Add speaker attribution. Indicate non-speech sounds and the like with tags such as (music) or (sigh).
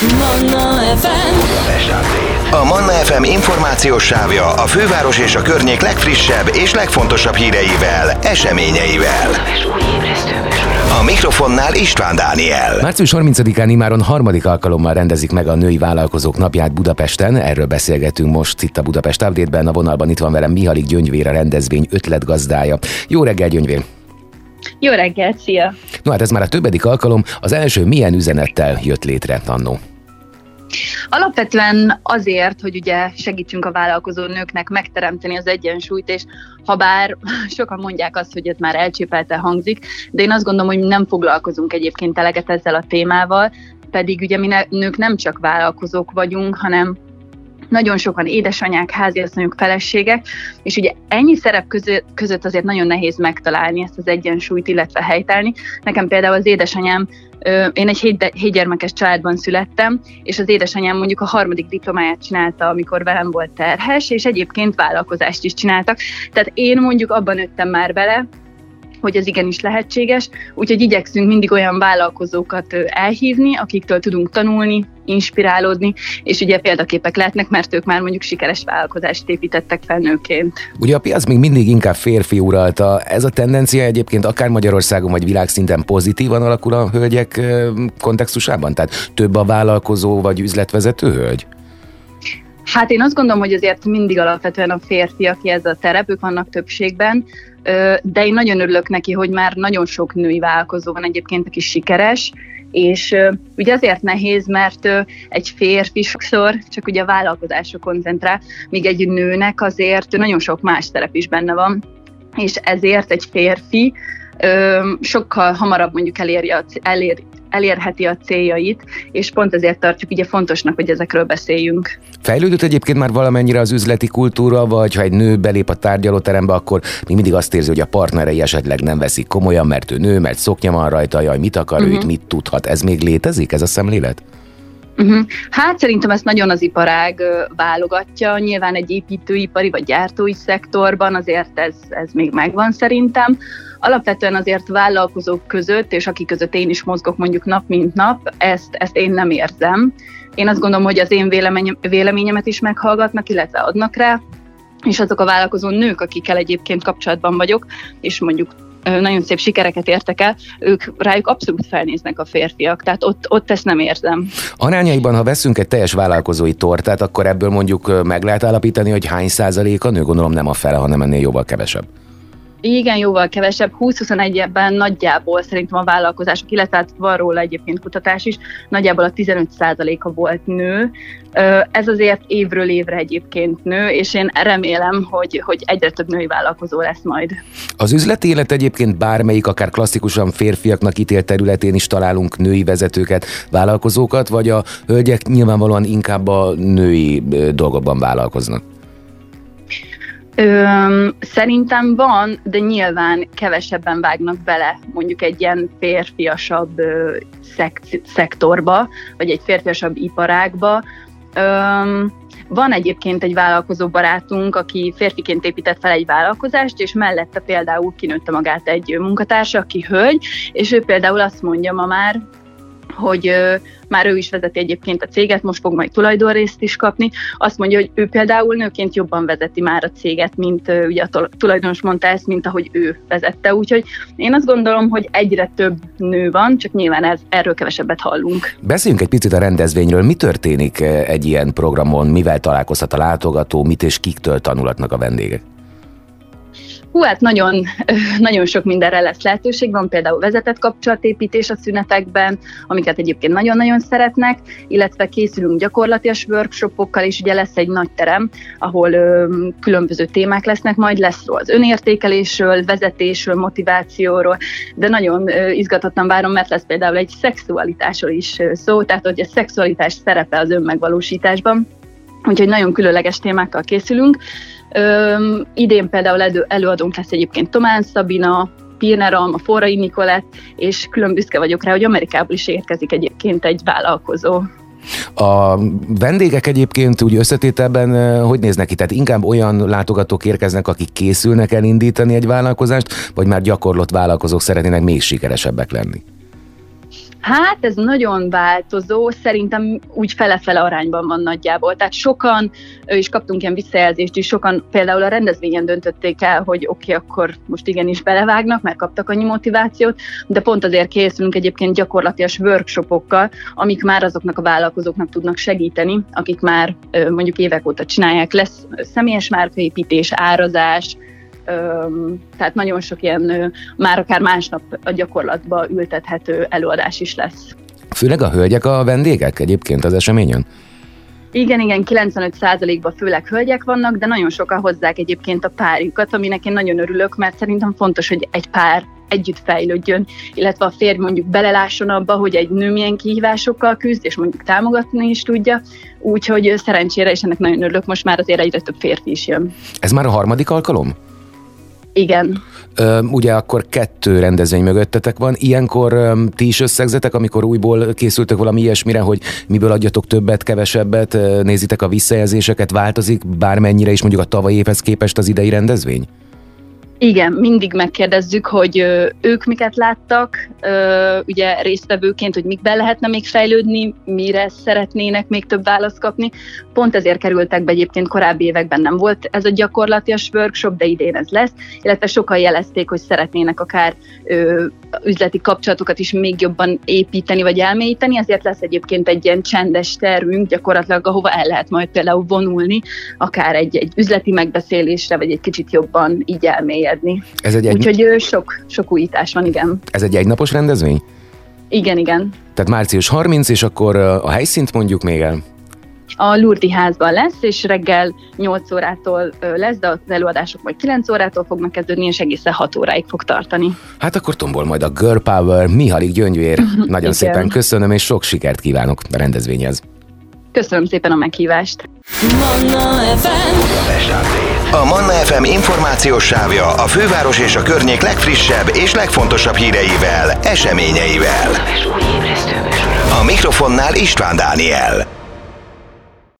Speaker 1: Manna FM
Speaker 2: A Manna FM információs sávja a főváros és a környék legfrissebb és legfontosabb híreivel, eseményeivel. A mikrofonnál István Dániel.
Speaker 3: Március 30-án imáron harmadik alkalommal rendezik meg a női vállalkozók napját Budapesten. Erről beszélgetünk most itt a Budapest Update-ben. A vonalban itt van velem Mihalik Gyöngyvér, a rendezvény ötletgazdája. Jó reggel, Gyöngyvér!
Speaker 4: Jó reggelt, szia!
Speaker 3: No hát ez már a többedik alkalom. Az első milyen üzenettel jött létre annó?
Speaker 4: Alapvetően azért, hogy ugye segítsünk a vállalkozó nőknek megteremteni az egyensúlyt, és ha bár (laughs) sokan mondják azt, hogy ez már elcsépelte hangzik, de én azt gondolom, hogy nem foglalkozunk egyébként eleget ezzel a témával, pedig ugye mi nők nem csak vállalkozók vagyunk, hanem nagyon sokan édesanyák, háziasszonyok, feleségek, és ugye ennyi szerep között, azért nagyon nehéz megtalálni ezt az egyensúlyt, illetve helytállni. Nekem például az édesanyám én egy hétgyermekes családban születtem, és az édesanyám mondjuk a harmadik diplomáját csinálta, amikor velem volt terhes, és egyébként vállalkozást is csináltak. Tehát én mondjuk abban nőttem már bele, hogy ez igenis lehetséges, úgyhogy igyekszünk mindig olyan vállalkozókat elhívni, akiktől tudunk tanulni, inspirálódni, és ugye példaképek lehetnek, mert ők már mondjuk sikeres vállalkozást építettek fel nőként.
Speaker 3: Ugye a piac még mindig inkább férfi uralta. Ez a tendencia egyébként akár Magyarországon vagy világszinten pozitívan alakul a hölgyek kontextusában? Tehát több a vállalkozó vagy üzletvezető hölgy?
Speaker 4: Hát én azt gondolom, hogy azért mindig alapvetően a férfiak ez a terep, ők vannak többségben, de én nagyon örülök neki, hogy már nagyon sok női vállalkozó van egyébként, aki sikeres, és ugye azért nehéz, mert egy férfi sokszor csak ugye a vállalkozásra koncentrál, míg egy nőnek azért nagyon sok más szerep is benne van, és ezért egy férfi sokkal hamarabb mondjuk eléri a, elér, elérheti a céljait, és pont ezért tartjuk ugye fontosnak, hogy ezekről beszéljünk.
Speaker 3: Fejlődött egyébként már valamennyire az üzleti kultúra, vagy ha egy nő belép a tárgyalóterembe, akkor mi mindig azt érzi, hogy a partnerei esetleg nem veszik komolyan, mert ő nő, mert szoknya van rajta, jaj, mit akar uh-huh. ő, itt mit tudhat. Ez még létezik, ez a szemlélet?
Speaker 4: Uh-huh. Hát szerintem ezt nagyon az iparág válogatja. Nyilván egy építőipari vagy gyártói szektorban azért ez, ez még megvan szerintem. Alapvetően azért vállalkozók között, és akik között én is mozgok mondjuk nap mint nap, ezt, ezt én nem érzem. Én azt gondolom, hogy az én véleményem, véleményemet is meghallgatnak, illetve adnak rá, és azok a vállalkozó nők, akikkel egyébként kapcsolatban vagyok, és mondjuk nagyon szép sikereket értek el, ők rájuk abszolút felnéznek a férfiak, tehát ott, ott ezt nem érzem.
Speaker 3: Arányaiban, ha veszünk egy teljes vállalkozói tortát, akkor ebből mondjuk meg lehet állapítani, hogy hány százalék a nő, gondolom nem a fele, hanem ennél jóval kevesebb.
Speaker 4: Igen, jóval kevesebb, 20-21-ben nagyjából szerintem a vállalkozások, illetve hát van róla egyébként kutatás is, nagyjából a 15%-a volt nő. Ez azért évről évre egyébként nő, és én remélem, hogy, hogy egyre több női vállalkozó lesz majd.
Speaker 3: Az üzleti élet egyébként bármelyik, akár klasszikusan férfiaknak ítélt területén is találunk női vezetőket, vállalkozókat, vagy a hölgyek nyilvánvalóan inkább a női dolgokban vállalkoznak?
Speaker 4: Ö, szerintem van, de nyilván kevesebben vágnak bele mondjuk egy ilyen férfiasabb ö, szek- szektorba, vagy egy férfiasabb iparágba. Ö, van egyébként egy vállalkozó barátunk, aki férfiként épített fel egy vállalkozást, és mellette például kinőtte magát egy munkatársa, aki hölgy, és ő például azt mondja ma már, hogy már ő is vezeti egyébként a céget, most fog majd tulajdonrészt is kapni. Azt mondja, hogy ő például nőként jobban vezeti már a céget, mint ugye a tulajdonos mondta ezt, mint ahogy ő vezette. Úgyhogy én azt gondolom, hogy egyre több nő van, csak nyilván ez, erről kevesebbet hallunk.
Speaker 3: Beszéljünk egy picit a rendezvényről. Mi történik egy ilyen programon? Mivel találkozhat a látogató? Mit és kiktől tanulatnak a vendégek?
Speaker 4: Hú, hát nagyon, (laughs) nagyon sok mindenre lesz lehetőség. Van például vezetett kapcsolatépítés a szünetekben, amiket egyébként nagyon-nagyon szeretnek, illetve készülünk gyakorlatias workshopokkal, és ugye lesz egy nagy terem, ahol ö, különböző témák lesznek, majd lesz az önértékelésről, vezetésről, motivációról, de nagyon ö, izgatottan várom, mert lesz például egy szexualitásról is szó, tehát hogy a szexualitás szerepe az önmegvalósításban. Úgyhogy nagyon különleges témákkal készülünk. Üm, idén például elő, előadónk lesz egyébként Tomán Szabina, Pirner Alma, Forrai Nikolett, és külön büszke vagyok rá, hogy Amerikából is érkezik egyébként egy vállalkozó.
Speaker 3: A vendégek egyébként úgy összetételben hogy néznek ki? Tehát inkább olyan látogatók érkeznek, akik készülnek elindítani egy vállalkozást, vagy már gyakorlott vállalkozók szeretnének még sikeresebbek lenni?
Speaker 4: Hát ez nagyon változó, szerintem úgy fele-fele arányban van nagyjából. Tehát sokan, és kaptunk ilyen visszajelzést is, sokan például a rendezvényen döntötték el, hogy oké, okay, akkor most igenis belevágnak, mert kaptak annyi motivációt, de pont azért készülünk egyébként gyakorlatilag workshopokkal, amik már azoknak a vállalkozóknak tudnak segíteni, akik már mondjuk évek óta csinálják, lesz személyes márkaépítés, árazás, tehát nagyon sok ilyen már akár másnap a gyakorlatba ültethető előadás is lesz.
Speaker 3: Főleg a hölgyek a vendégek egyébként az eseményen?
Speaker 4: Igen, igen, 95%-ban főleg hölgyek vannak, de nagyon sokan hozzák egyébként a párjukat, aminek én nagyon örülök, mert szerintem fontos, hogy egy pár együtt fejlődjön, illetve a férj mondjuk belelásson abba, hogy egy nő milyen kihívásokkal küzd, és mondjuk támogatni is tudja, úgyhogy szerencsére, és ennek nagyon örülök, most már azért egyre több férfi is jön.
Speaker 3: Ez már a harmadik alkalom?
Speaker 4: Igen.
Speaker 3: Ugye akkor kettő rendezvény mögöttetek van. Ilyenkor ö, ti is összegzetek, amikor újból készültök valami ilyesmire, hogy miből adjatok többet, kevesebbet, nézitek a visszajelzéseket, változik bármennyire is mondjuk a tavalyi évhez képest az idei rendezvény?
Speaker 4: Igen, mindig megkérdezzük, hogy ők miket láttak, ugye résztvevőként, hogy mikben lehetne még fejlődni, mire szeretnének még több választ kapni. Pont ezért kerültek be egyébként korábbi években. Nem volt ez a gyakorlatias workshop, de idén ez lesz, illetve sokan jelezték, hogy szeretnének akár üzleti kapcsolatokat is még jobban építeni vagy elmélyíteni, ezért lesz egyébként egy ilyen csendes tervünk gyakorlatilag, ahova el lehet majd például vonulni, akár egy, egy üzleti megbeszélésre, vagy egy kicsit jobban így elmélyedni. Ez egy Úgyhogy egy... sok, sok újítás van, igen.
Speaker 3: Ez egy egynapos rendezvény?
Speaker 4: Igen, igen.
Speaker 3: Tehát március 30, és akkor a helyszínt mondjuk még el?
Speaker 4: a Lurdi házban lesz, és reggel 8 órától lesz, de az előadások majd 9 órától fognak kezdődni, és egészen 6 óráig fog tartani.
Speaker 3: Hát akkor tombol majd a Girl Power, Mihalik Gyöngyvér. (laughs) Nagyon Igen. szépen köszönöm, és sok sikert kívánok a rendezvényhez.
Speaker 4: Köszönöm szépen a meghívást.
Speaker 2: Manna FM. A Manna FM információs sávja a főváros és a környék legfrissebb és legfontosabb híreivel, eseményeivel. A mikrofonnál István Dániel.